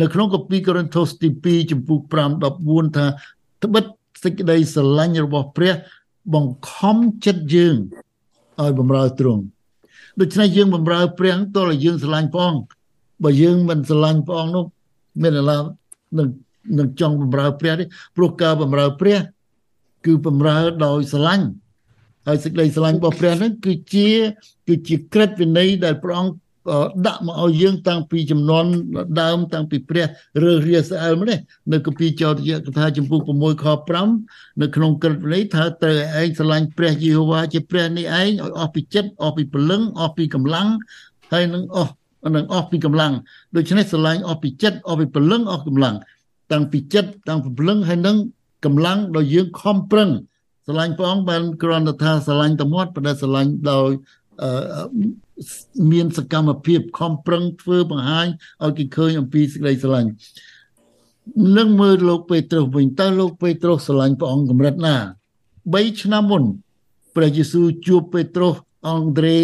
នៅក្នុងកាពីកូរិនថូសទី2ចំពុក5 14ថាត្បិតសេចក្តីស្រឡាញ់របស់ព្រះបង្ខំចិត្តយើងឲ្យបំរើទ្រង់ដូច្នេះយើងបំរើព្រះតើយើងស្រឡាញ់ព្រះអង្គបើយើងមិនស្រឡាញ់ព្រះអង្គនោះមានអារម្មណ៍នឹងនឹងចង់បំរើព្រះទេព្រោះការបំរើព្រះ គឺបំរើដោយស្រឡាញ់ ហើយសេចក្តីស្រឡាញ់របស់ព្រះនឹងគឺជាគឺជាក្រឹតវិន័យដែលព្រះអង្គដាក់មកឲ្យយើងតាំងពីចំនួនដើមតាំងពីព្រះរើសរាស្អែលមកនេះនៅគម្ពីរចោទយកថាចំពុក6ខ5នៅក្នុងក្រឹតវិន័យថាត្រូវឯងស្រឡាញ់ព្រះយេហូវ៉ាជាព្រះនេះឯងឲ្យអស់ពីចិត្តអស់ពីព្រលឹងអស់ពីកម្លាំងហើយនឹងអស់នឹងអស់ពីកម្លាំងដូច្នេះស្រឡាញ់អស់ពីចិត្តអស់ពីព្រលឹងអស់កម្លាំងតាំងពីចិត្តតាំងពីព្រលឹងហើយនឹងកម្លាំងដោយយើងខំប្រឹង ស្រឡាញ់ព្រះអង្គបានគ្រាន់តែថាស្រឡាញ់តែមាត់ប៉ុន្តែស្រឡាញ់ដោយមានសកម្មភាពខំប្រឹងធ្វើបង្ហាញឲ្យគេឃើញអំពីសេចក្តីស្រឡាញ់នឹងមើលលោកពេត្រុសវិញតើលោកពេត្រុសស្រឡាញ់ព្រះអង្គកម្រិតណា3ឆ្នាំមុនព្រះយេស៊ូវជួបពេត្រុសអង់ដ្រេ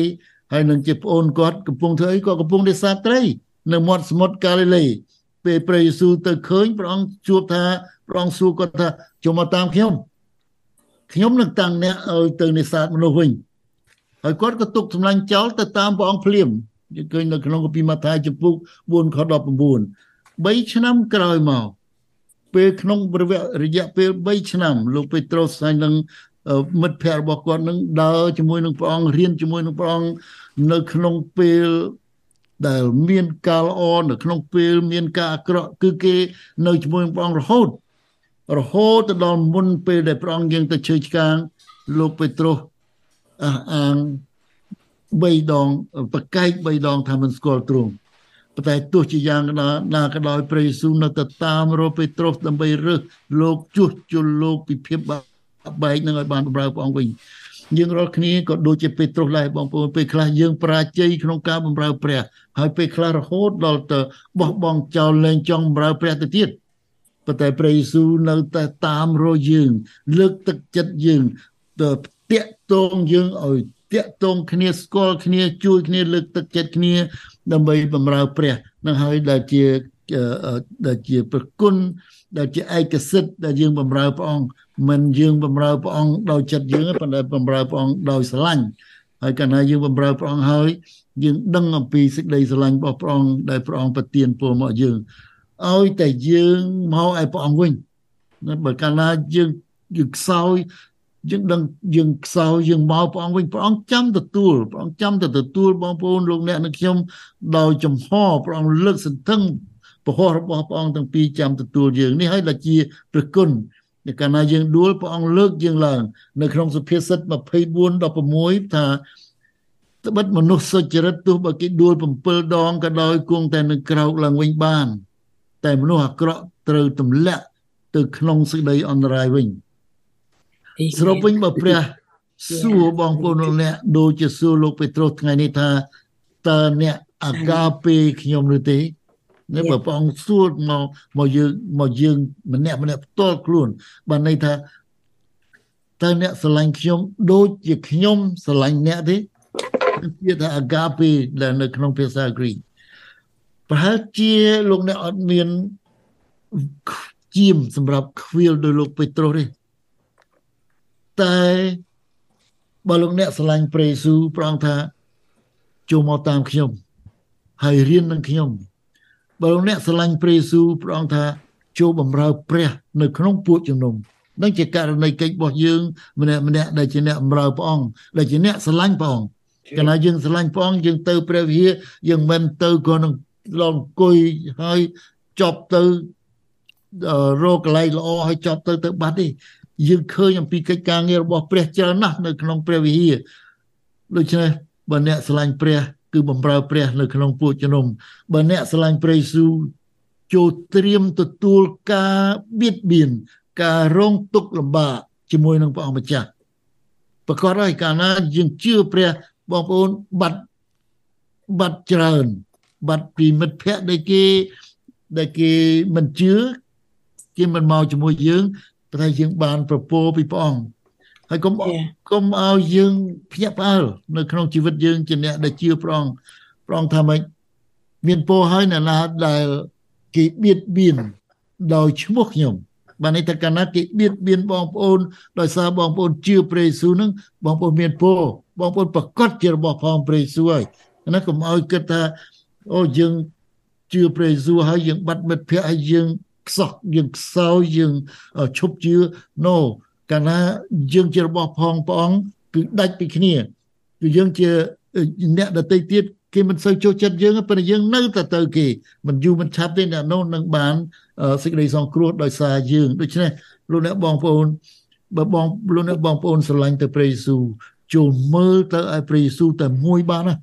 ហើយនឹងជាប្អូនគាត់កំពុងធ្វើអីគាត់កំពុងនេសាទត្រីនៅមាត់សមុទ្រកាលីលេពេលព្រះយេស៊ូវទៅឃើញព្រះអង្គជួបថាព្រះអង្គសួរគាត់ថាចូលមកតាមខ្ញុំ ខ្ញុំនឹងតាំងអ្នកឲ្យទៅនេសាទមនុស្សវិញហើយគាត់ក៏ទុកសម្លាញ់ចោលទៅតាមព្រះអង្គភ្លាមយើងឃើញនៅក្នុងគម្ពីរម៉ាថាយចំពុក4ខ19 3ឆ្នាំក្រោយមកពេលក្នុងរយៈពេល3ឆ្នាំលោកពេត្រុសហើយនឹងមិត្តភ័ក្តិរបស់គាត់នឹងដើរជាមួយនឹងព្រះអង្គរៀនជាមួយនឹងព្រះអង្គនៅក្នុងពេលដែលមានការល្អនៅក្នុងពេលមានការអាក្រក់គឺគេនៅជាមួយនឹងព្រះអង្គរហូត រហូតទៅដល់មុនពេលដែលព្រះអង្គយើងទៅជើឆ្កាងលោកពេត្រុសអះអាង3ដងប្រកែក3ដងថាមិនស្គាល់ទ្រង់ប៉ុន្តែទោះជាយ៉ាងណាណាក៏ដោយព្រះយេស៊ូវនៅតែតាមរកពេត្រុសដើម្បីរើសលោកជួសជុលលោកពីភាពបាក់បែកនឹងឲ្យបានបម្រើព្រះអង្គវិញយើងរាល់គ្នាក៏ដូចជាពេត្រុសដែរបងប្អូនពេលខ្លះយើងប្រាជ័យក្នុងការបម្រើព្រះហើយពេលខ្លះរហូតដល់ទៅបោះបង់ចោលលែងចង់បម្រើព្រះទៅទៀត ប៉ុន្តែព្រះយេស៊ូវនៅតែតាមរកយើង លើកទឹកចិត្តយើងទៅតាក់ទងយើងឲ្យតាក់ទងគ្នាស្គាល់គ្នាជួយគ្នាលើកទឹកចិត្តគ្នា ដើម្បីបម្រើព្រះនឹងហើយដែលជាដែលជាប្រគុណដែលជាឯកសិទ្ធិដែលយើងបម្រើព្រះអង្គមិនយើងបម្រើព្រះអង្គដោយចិត្តយើងប៉ុន្តែបម្រើព្រះអង្គដោយស្រឡាញ់ហើយកាលណាយើងបម្រើព្រះអង្គហើយយើងដឹងអំពីសេចក្តីស្រឡាញ់របស់ព្រះអង្គដែលព្រះអង្គប្រទានពរមកយើង ឲ្យតែយើងមកឲ្យព្រះអង្គវិញបើកាលណាយើងយើងខ្សោយយើងដឹងយើងខ្សោយយើងមកព្រះអង្គវិញព្រះអង្គចាំទទួលព្រះអង្គចាំទៅទទួលបងប្អូនលោកអ្នកនិងខ្ញុំដោយចំហព្រះអង្គលើកសន្ធឹងពហោះរបស់ព្រះអង្គទាំងពីរចាំទទួលយើងនេះហើយដែលជាព្រះគុណនៅកាលណាយើងដួលព្រះអង្គលើកយើងឡើង នៅក្នុងសុភាសិត24 16ថាត្បិតមនុស្សសុចរិតទោះបើគេដួល7ដងក៏ដោយគង់តែនឹងក្រោកឡើងវិញបាន តែមនុស្សអាក្រក់ត្រូវទម្លាក់ទៅក្នុងសេចក្តីអន្តរាយវិញសរុបវិញបើព្រះសួរបងប្អូនអ្នកដូចជាសួរលោកពេត្រុសថ្ងៃនេះថាតើអ្នកអាកាពេខ្ញុំឬទេនេះបើព្រះអង្គសួរមកមកយើងមកយើងម្នាក់ម្នាក់ផ្ទាល់ខ្លួនបានន័យថាតើអ្នកស្រឡាញ់ខ្ញុំដូចជាខ្ញុំស្រឡាញ់អ្នកទេជាថាអាកាពេដែលនៅក្នុងភាសាគ្រីស្ទ ប្រហែលជាលោកអ្នកអត់មានជាមសម្រាប់ខ្វៀលដោយលោកពេត្រុសទេតែបើលោកអ្នកស្រឡាញ់ព្រះយេស៊ូវព្រះអង្គថាចូលមកតាមខ្ញុំហើយរៀននឹងខ្ញុំបើលោកអ្នកស្រឡាញ់ព្រះយេស៊ូវព្រះអង្គថាចូលបម្រើព្រះនៅក្នុងពួកជំនុំនឹងជាករណីកិច្ចរបស់យើងម្នាក់ម្នាក់ដែលជាអ្នកបម្រើព្រះអង្គដែលជាអ្នកស្រឡាញ់ព្រះអង្គកាលណាយើងស្រឡាញ់ព្រះអង្គយើងទៅព្រះវិហារយើងមិនទៅក៏នឹង ឡងអង្គុយហើយចប់ទៅរកកន្លែងល្អហើយចប់ទៅទៅបាត់ទេយើងឃើញអំពីកិច្ចការងាររបស់ព្រះច្រើនណាស់នៅក្នុងព្រះវិហារដូច្នេះបើអ្នកស្រឡាញ់ព្រះ គឺបំរើព្រះនៅក្នុងពួកជំនុំបើអ្នកស្រឡាញ់ព្រះយេស៊ូវចូលត្រៀមទទួលការបៀតបៀនការរងទុក្ខលំបាកជាមួយនឹងព្រះអង្គម្ចាស់ប្រកបហើយកាលណាយើងជឿព្រះបងប្អូនបាត់បាត់ច្រើន បាត់ពីមិត្តភ័ក្តិដែលគេដែលគេមិនជឿគេមិនមកជាមួយយើងតែយើងបានប្រពោពីព្រះអង្គហើយកុំកុំឲ្យយើងភ្ញាក់ផ្អើលនៅក្នុងជីវិតយើងជាអ្នកដែលជឿព្រះអង្គព្រះអង្គថាម៉េចមានពោហើយអ្នកណាដែលគេបៀតបៀនដោយឈ្មោះខ្ញុំបានន័យថាកាលណាគេបៀតបៀនបងប្អូនដោយសារបងប្អូនជឿព្រះយេស៊ូវនឹងបងប្អូនមានពោបងប្អូនប្រកាសជារបស់ផងព្រះយេស៊ូវហើយណាកុំឲ្យគិតថា អូយើងជឿព្រះយេស៊ូវហើយយើងបាត់មិត្តភ័ក្តិហើយយើងខ្សោះយើងខ្សោយយើងឈប់ជឿ no កាលណាយើងជារបស់ផងព្រះអង្គគឺដាច់ពីគ្នាគឺយើងជាអ្នកដតីទៀតគេមិនសូវចូលចិត្តយើងប៉ុន្តែយើងនៅតែទៅគេមិនយូរមិនឆាប់ទេអ្នកនោះនឹងបានសេចក្តីសង្គ្រោះដោយសារយើងដូច្នេះលោកអ្នកបងប្អូនបើបងលោកអ្នកបងប្អូនស្រឡាញ់ទៅព្រះយេស៊ូវចូលមើលទៅឲ្យព្រះយេស៊ូវតែមួយបានណា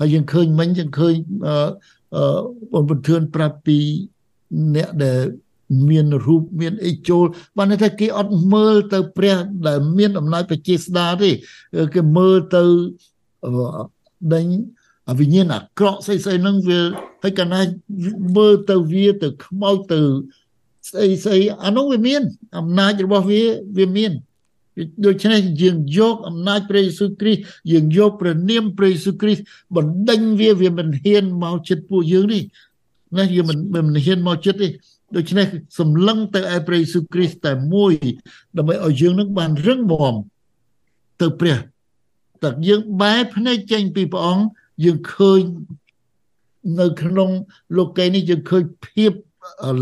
ហើយយើងឃើញមិញយើងឃើញអឺបងបន្ទឿនប្រាប់ពីអ្នកដែលមានរូបមានអីចូលបានថាគេអត់មើលទៅព្រះដែលមានអំណាចប្រជាស្ដារទេគេមើលទៅដេញវិញ្ញាណអាក្រក់ស្អីស្អីហ្នឹងវាហើយកាលណាមើលទៅវាទៅខ្មោចទៅស្អីស្អីអានោះវាមានអំណាចរបស់វាវាមាន ដូច្នេះយើងយកអំណាចព្រះយេស៊ូវគ្រីស្ទយើងយកព្រះនាមព្រះយេស៊ូវគ្រីស្ទបណ្ដេញវាវាមិនហ៊ានមកចិត្តពួកយើងនេះណាយើងមិនមិនហ៊ានមកចិត្តទេដូច្នេះសម្លឹងទៅឯព្រះយេស៊ូវគ្រីស្ទតែមួយដើម្បីឲ្យយើងនឹងបានរឹងមាំទៅព្រះតែយើងបែរភ្នែកចេញពីព្រះអង្គយើងឃើញនៅក្នុងលោកីនេះយើងឃើញភាព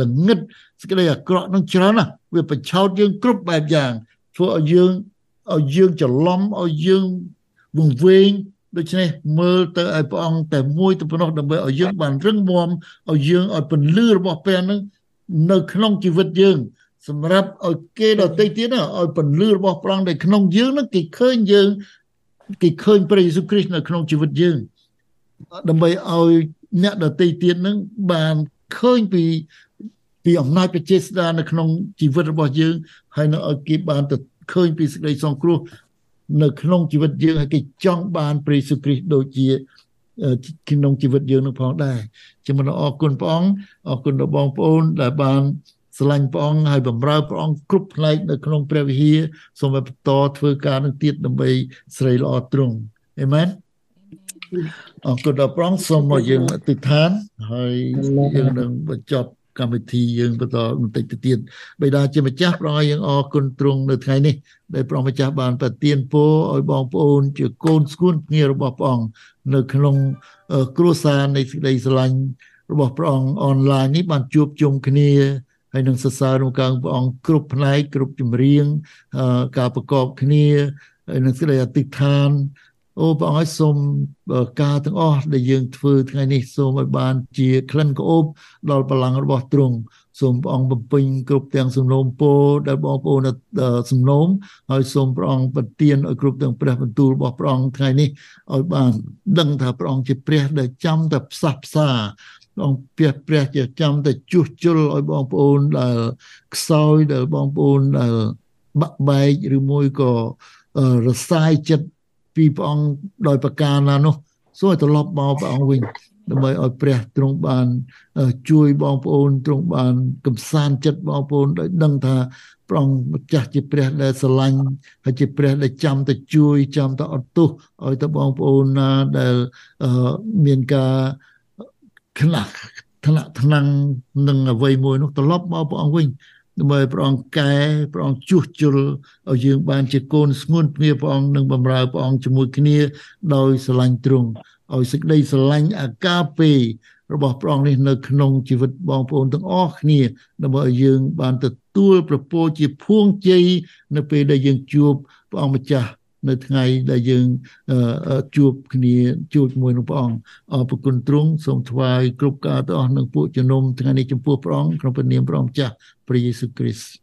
ល្ងឹតសេចក្តីអាក្រក់នឹងច្រើនណាស់វាបញ្ឆោតយើងគ្រប់បែបយ៉ាង ធ្វើឲ្យយើងឲ្យយើងច្រឡំឲ្យយើងវង្វេងដូច្នេះមើលទៅឲ្យព្រះអង្គតែមួយទៅប៉ុណ្ណោះដើម្បីឲ្យយើងបានរឹងមាំឲ្យយើងឲ្យពន្លឺរបស់ព្រះនឹងនៅក្នុងជីវិតយើង សម្រាប់ឲ្យគេដទៃទៀតឲ្យពន្លឺរបស់ព្រះអង្គនៅក្នុងយើងនឹងគេឃើញយើងគេឃើញព្រះយេស៊ូវគ្រីស្ទនៅក្នុងជីវិតយើងដើម្បីឲ្យអ្នកដទៃទៀតនឹងបានឃើញពី ពីអំណាចប្រជាស្ដារនៅក្នុងជីវិតរបស់យើងហើយនៅឲ្យគេបានទៅឃើញពីសេចក្តីសង្គ្រោះនៅក្នុងជីវិតយើងហើយគេចង់បានព្រះយេស៊ូវគ្រីស្ទដូចជាក្នុងជីវិតយើងនឹងផងដែរជំនុំអរគុណព្រះអង្គអរគុណដល់បងប្អូនដែលបានស្រឡាញ់ព្រះអង្គហើយបម្រើព្រះអង្គគ្រប់ផ្នែកនៅក្នុងព្រះវិហារសូមឲ្យបន្តធ្វើការនឹងទៀតដើម្បីស្រីល្អទ្រង់អេមែនអរគុណដល់ព្រះអង្គសូមមកយើងអធិដ្ឋានហើយយើងនឹងបញ្ចប់ កម្មវិធីយើងបន្តបន្តិចទៅទៀតបិតាជាម្ចាស់ព្រះអង្គយើងអរគុណទ្រង់នៅថ្ងៃនេះដែលព្រះម្ចាស់បានប្រទានពរឲ្យបងប្អូន ជាកូនស្គួនគ្នារបស់ព្រះអង្គនៅក្នុងគ្រួសារនៃសេចក្តីស្រឡាញ់របស់ព្រះអង្គអនឡាញនេះបានជួបជុំគ្នាហើយនឹងសរសើររំកើងព្រះអង្គគ្រប់ផ្នែកគ្រប់ចម្រៀងការប្រកបគ្នាហើយនឹងសេចក្តីអធិដ្ឋាន អូព្រះអង្គឲ្យសូមការទាំងអស់ដែលយើងធ្វើថ្ងៃនេះសូមឲ្យបានជាក្លិនក្អូបដល់បលាំងរបស់ទ្រង់សូមព្រះអង្គបំពេញគ្រប់ទាំងសំណូមពរដែលបងប្អូនសំណូមហើយសូមព្រះអង្គប្រទានឲ្យគ្រប់ទាំងព្រះបន្ទូលរបស់ព្រះអង្គថ្ងៃនេះឲ្យបានដឹងថាព្រះអង្គជាព្រះដែលចាំតែផ្សះផ្សាព្រះអង្គព្រះព្រះជាចាំតែជួសជុលឲ្យបងប្អូនដែលខ្សោយដែលបងប្អូនដែលបាក់បែកឬមួយក៏រសាយចិត្ត ពីព្រះអង្គដោយប្រការណានោះសូមឲ្យត្រឡប់មកព្រះអង្គវិញដើម្បីឲ្យព្រះទ្រង់បានជួយបងប្អូនទ្រង់បានកំសាន្តចិត្តបងប្អូនដោយដឹងថាព្រះអង្គម្ចាស់ជាព្រះដែលស្រឡាញ់ហើយជាព្រះដែលចាំតែជួយចាំតែអត់ទោសឲ្យទៅបងប្អូនណាដែលមានការខ្នះថ្នាក់ថ្នាំងនឹងអ្វីមួយនោះត្រឡប់មកព្រះអង្គវិញ ដើម្បីព្រះអង្គកែព្រះអង្គជួសជុលឲ្យយើងបានជាកូនស្ងួនគ្នាព្រះអង្គនឹងបម្រើព្រះអង្គជាមួយគ្នាដោយស្រឡាញ់ទ្រង់ឲ្យសេចក្តីស្រឡាញ់អាកាពេរបស់ព្រះអង្គនេះនៅក្នុងជីវិតបងប្អូនទាំងអស់គ្នាដើម្បីឲ្យយើងបានទទួលប្រពោជាភួងជ័យនៅពេលដែលយើងជួបព្រះអង្គម្ចាស់ នៅថ្ងៃដែលយើងជួបគ្នាជួបជាមួយនឹងព្រះអង្គអរគុណទ្រង់សូមថ្វាយគ្រប់ការទាំងអស់នឹងពួកជំនុំថ្ងៃនេះចំពោះព្រះអង្គក្នុងព្រះនាមព្រះអង្គម្ចាស់ព្រះយេស៊ូវគ្រីស្ទ